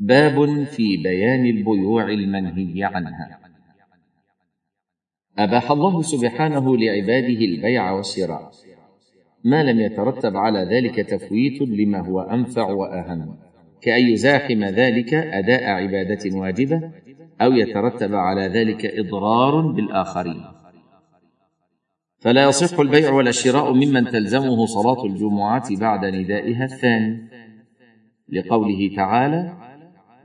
باب في بيان البيوع المنهي عنها. أباح الله سبحانه لعباده البيع والشراء. ما لم يترتب على ذلك تفويت لما هو أنفع وأهم. كأن يزاحم ذلك أداء عبادة واجبة أو يترتب على ذلك إضرار بالآخرين. فلا يصح البيع ولا الشراء ممن تلزمه صلاة الجمعة بعد ندائها الثاني. لقوله تعالى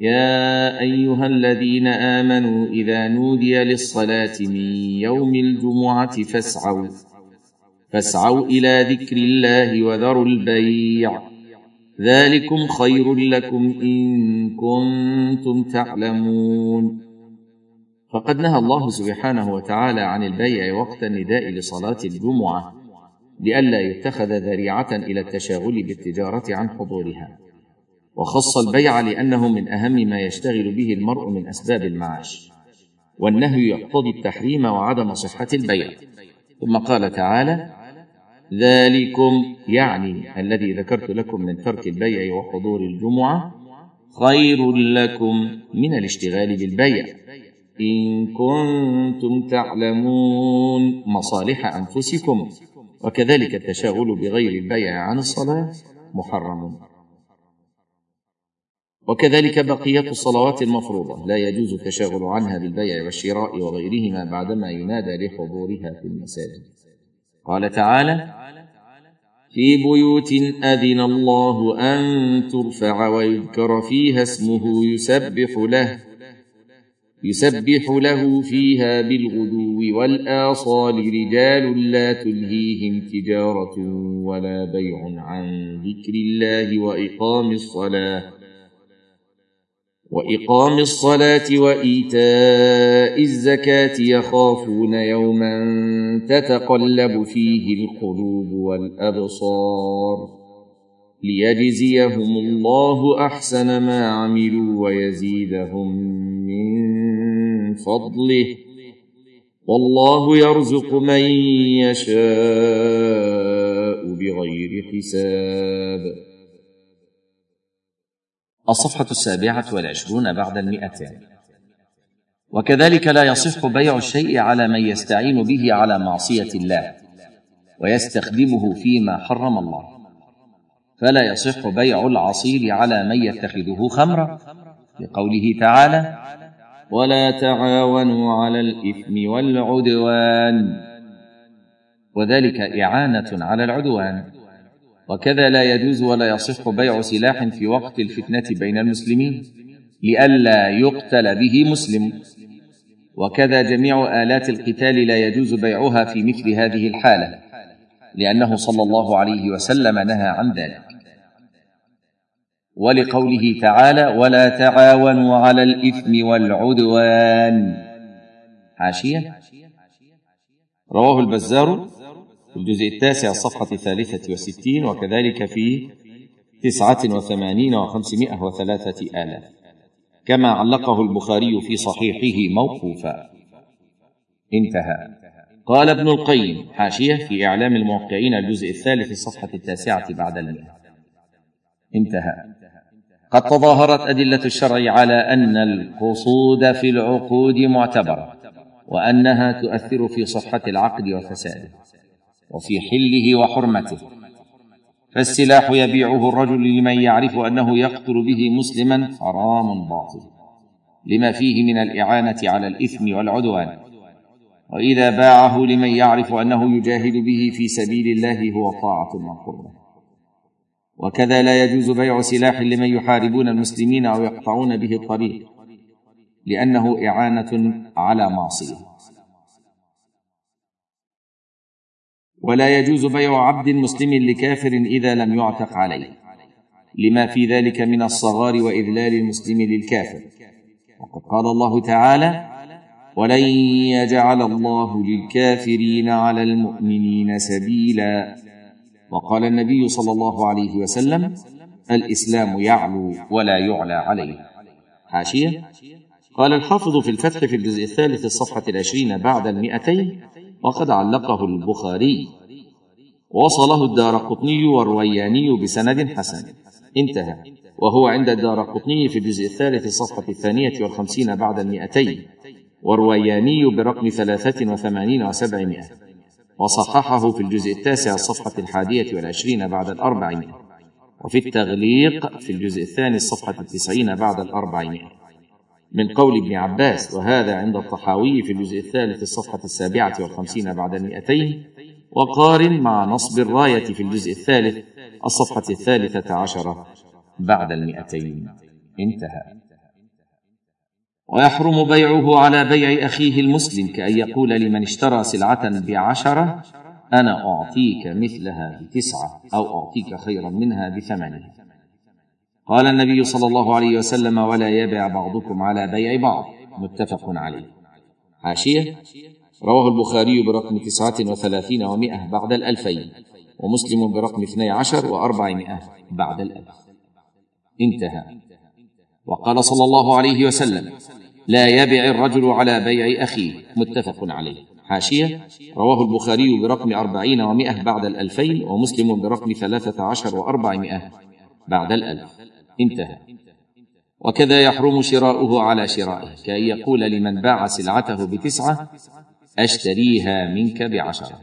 يا أيها الذين آمنوا إذا نودي للصلاة من يوم الجمعة فاسعوا. فاسعوا إلى ذكر الله وذروا البيع. ذلكم خير لكم إن كنتم تعلمون. فقد نهى الله سبحانه وتعالى عن البيع وقت النداء لصلاة الجمعة لئلا يتخذ ذريعة إلى التشاغل بالتجارة عن حضورها. وخص البيع لأنه من أهم ما يشتغل به المرء من أسباب المعاش. والنهي يقتضي التحريم وعدم صحة البيع. ثم قال تعالى ذلكم يعني الذي ذكرت لكم من ترك البيع وحضور الجمعة خير لكم من الاشتغال بالبيع. إن كنتم تعلمون مصالح أنفسكم. وكذلك التشاغل بغير البيع عن الصلاة محرم. وكذلك بقية الصلوات المفروضة. لا يجوز التشاغل عنها بالبيع والشراء وغيرهما بعدما ينادى لحضورها في المساجد. قال تعالى في بيوت أذن الله أن ترفع ويذكر فيها اسمه يسبح له يسبح له فيها بالغدو والآصال رجال لا تلهيهم تجارة ولا بيع عن ذكر الله وإقام الصلاة. وإقام الصلاة وإيتاء الزكاة يخافون يوما تتقلب فيه القلوب والأبصار ليجزيهم الله أحسن ما عملوا ويزيدهم من فضله والله يرزق من يشاء بغير حساب الصفحة السابعة والعشرون بعد المئتين. وكذلك لا يصح بيع الشيء على من يستعين به على معصية الله ويستخدمه فيما حرم الله. فلا يصح بيع العصير على من يتخذه خمرا لقوله تعالى ولا تعاونوا على الإثم والعدوان وذلك إعانة على العدوان. وكذا لا يجوز ولا يصح بيع سلاح في وقت الفتنة بين المسلمين لئلا يقتل به مسلم. وكذا جميع آلات القتال لا يجوز بيعها في مثل هذه الحالة لأنه صلى الله عليه وسلم نهى عن ذلك. ولقوله تعالى ولا تعاونوا على الإثم والعدوان حاشية؟ رواه البزار في الجزء التاسع الصفحة الثالثة والستين وكذلك في تسعة وثمانين وخمسمائة وثلاثة آلاف. كما علقه البخاري في صحيحه موقوفا. انتهى. قال ابن القيم حاشية في إعلام الموقعين الجزء الثالث الصفحة التاسعة بعد المئة. انتهى. قد تظاهرت أدلة الشرع على أن القصود في العقود معتبرة وأنها تؤثر في صحة العقد وفساده. وفي حله وحرمته. فالسلاح يبيعه الرجل لمن يعرف أنه يقتل به مسلما حرام باطل. لما فيه من الإعانة على الإثم والعدوان. وإذا باعه لمن يعرف أنه يجاهد به في سبيل الله هو طاعة مقربه وكذا لا يجوز بيع سلاح لمن يحاربون المسلمين أو يقطعون به الطريق. لأنه إعانة على معصية. ولا يجوز بيع عبد مسلم لكافر إذا لم يعتق عليه لما في ذلك من الصغار وإذلال المسلم للكافر. وقد قال الله تعالى ولن يجعل الله للكافرين على المؤمنين سبيلا وقال النبي صلى الله عليه وسلم الإسلام يعلو ولا يعلى عليه حاشية. قال الحافظ في الفتح في الجزء الثالث الصفحة العشرين بعد المئتين وقد علقه البخاري. وصله الدار قطني والروياني بسند حسن. انتهى. وهو عند الدار قطني في الجزء الثالث الصفحة الثانية والخمسين بعد المئتين. والروياني برقم ثلاثة وثمانين وسبعمائة. وصححه في الجزء التاسع الصفحة الحادية والعشرين بعد الأربعمائة وفي التغليق في الجزء الثاني الصفحة التسعين بعد الأربعمائة من قول ابن عباس وهذا عند الطحاوي في الجزء الثالث الصفحة السابعة والخمسين بعد المئتين وقارن مع نصب الراية في الجزء الثالث الصفحة الثالثة عشرة بعد المئتين. انتهى. ويحرم بيعه على بيع أخيه المسلم كأن يقول لمن اشترى سلعة بعشرة أنا أعطيك مثلها بتسعة أو أعطيك خيرا منها بثمنها. قال النبي صلى الله عليه وسلم ولا يبع بعضكم على بيع بعض. متفق عليه. حاشية. رواه البخاري برقم تسعة وثلاثين ومائة بعد الألفين ومسلم برقم اثني عشر وأربعمائة بعد الألف. انتهى. وقال صلى الله عليه وسلم لا يبع الرجل على بيع أخيه. متفق عليه. حاشية. رواه البخاري برقم أربعين ومائة بعد الألفين ومسلم برقم ثلاثة عشر وأربعمائة بعد الألف. انتهى. وكذا يحرم شراؤه على شرائه كأن يقول لمن باع سلعته بتسعة أشتريها منك بعشرة.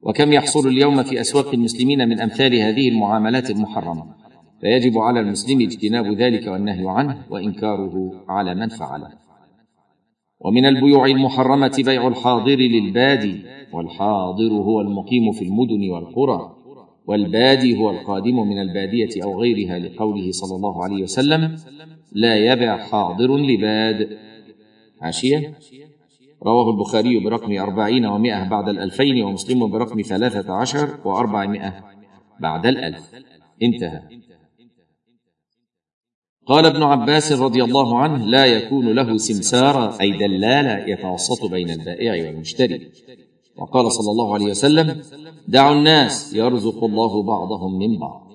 وكم يحصل اليوم في أسواق المسلمين من أمثال هذه المعاملات المحرمة؟ فيجب على المسلم اجتناب ذلك والنهي عنه وإنكاره على من فعله. ومن البيوع المحرمة بيع الحاضر للبادي والحاضر هو المقيم في المدن والقرى. والبادي هو القادم من البادية أو غيرها لقوله صلى الله عليه وسلم لا يبع حاضر لباد. عشية؟ رواه البخاري برقم أربعين ومائة بعد الألفين ومسلم برقم ثلاثة عشر وأربعمائة بعد الألف. انتهى. قال ابن عباس رضي الله عنه لا يكون له سمسار أي دلالة يتوسط بين البائع والمشتري. وقال صلى الله عليه وسلم دعوا الناس يرزق الله بعضهم من بعض.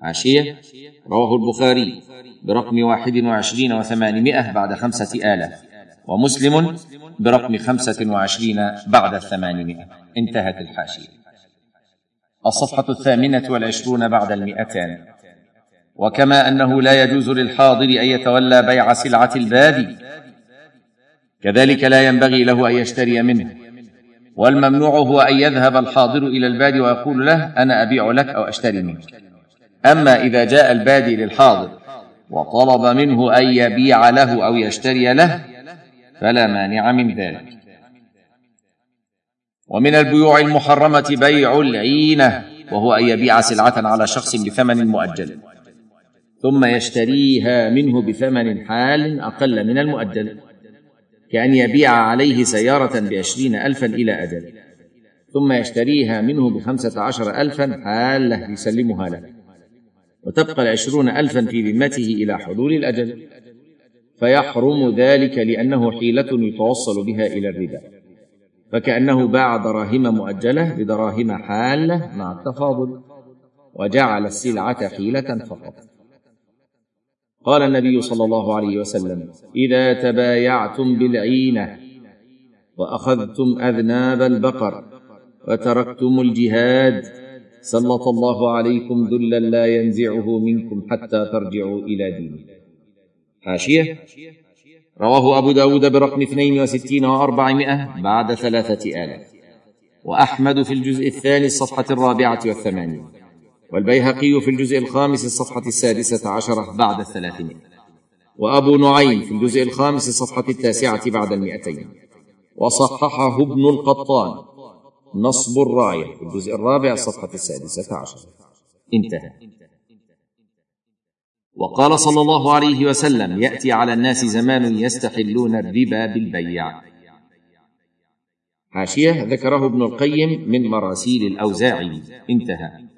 عاشية رواه البخاري برقم واحد وعشرين وثمانمائة بعد خمسة آلاف ومسلم برقم خمسة وعشرين بعد الثمانمائة. انتهت الحاشية. الصفحة الثامنة والعشرون بعد المئتان. وكما أنه لا يجوز للحاضر أن يتولى بيع سلعة البادي كذلك لا ينبغي له أن يشتري منه. والممنوع هو أن يذهب الحاضر إلى البادي ويقول له أنا أبيع لك أو أشتري منك. أما إذا جاء البادي للحاضر وطلب منه أن يبيع له أو يشتري له فلا مانع من ذلك. ومن البيوع المحرمة بيع العينة وهو أن يبيع سلعة على شخص بثمن مؤجل ثم يشتريها منه بثمن حال أقل من المؤجل. كأن يبيع عليه سيارة بعشرين ألفا إلى أجل ثم يشتريها منه بخمسة عشر ألفا حالة يسلمها له. وتبقى العشرون ألفا في ذمته إلى حلول الأجل. فيحرم ذلك لأنه حيلة يتوصل بها إلى الربا. فكأنه باع دراهم مؤجلة بدراهم حالة مع التفاضل وجعل السلعة حيلة فقط. قال النبي صلى الله عليه وسلم إذا تبايعتم بالعينة وأخذتم أذناب البقر وتركتم الجهاد سلط الله عليكم ذلا لا ينزعه منكم حتى ترجعوا إلى دينه حاشية. رواه أبو داود برقم اثنين وستين وأربعمائة بعد ثلاثة آلاف. وأحمد في الجزء الثاني الصفحة الرابعة والثمانين. والبيهقي في الجزء الخامس الصفحة السادسة عشرة بعد الثلاثمائة. وأبو نعيم في الجزء الخامس الصفحة التاسعة بعد المئتين. وصححه ابن القطان نصب الراية في الجزء الرابع الصفحة السادسة عشرة. انتهى. وقال صلى الله عليه وسلم يأتي على الناس زمان يستحلون الربا بالبيع. حاشية ذكره ابن القيم من مراسيل الأوزاعي. انتهى.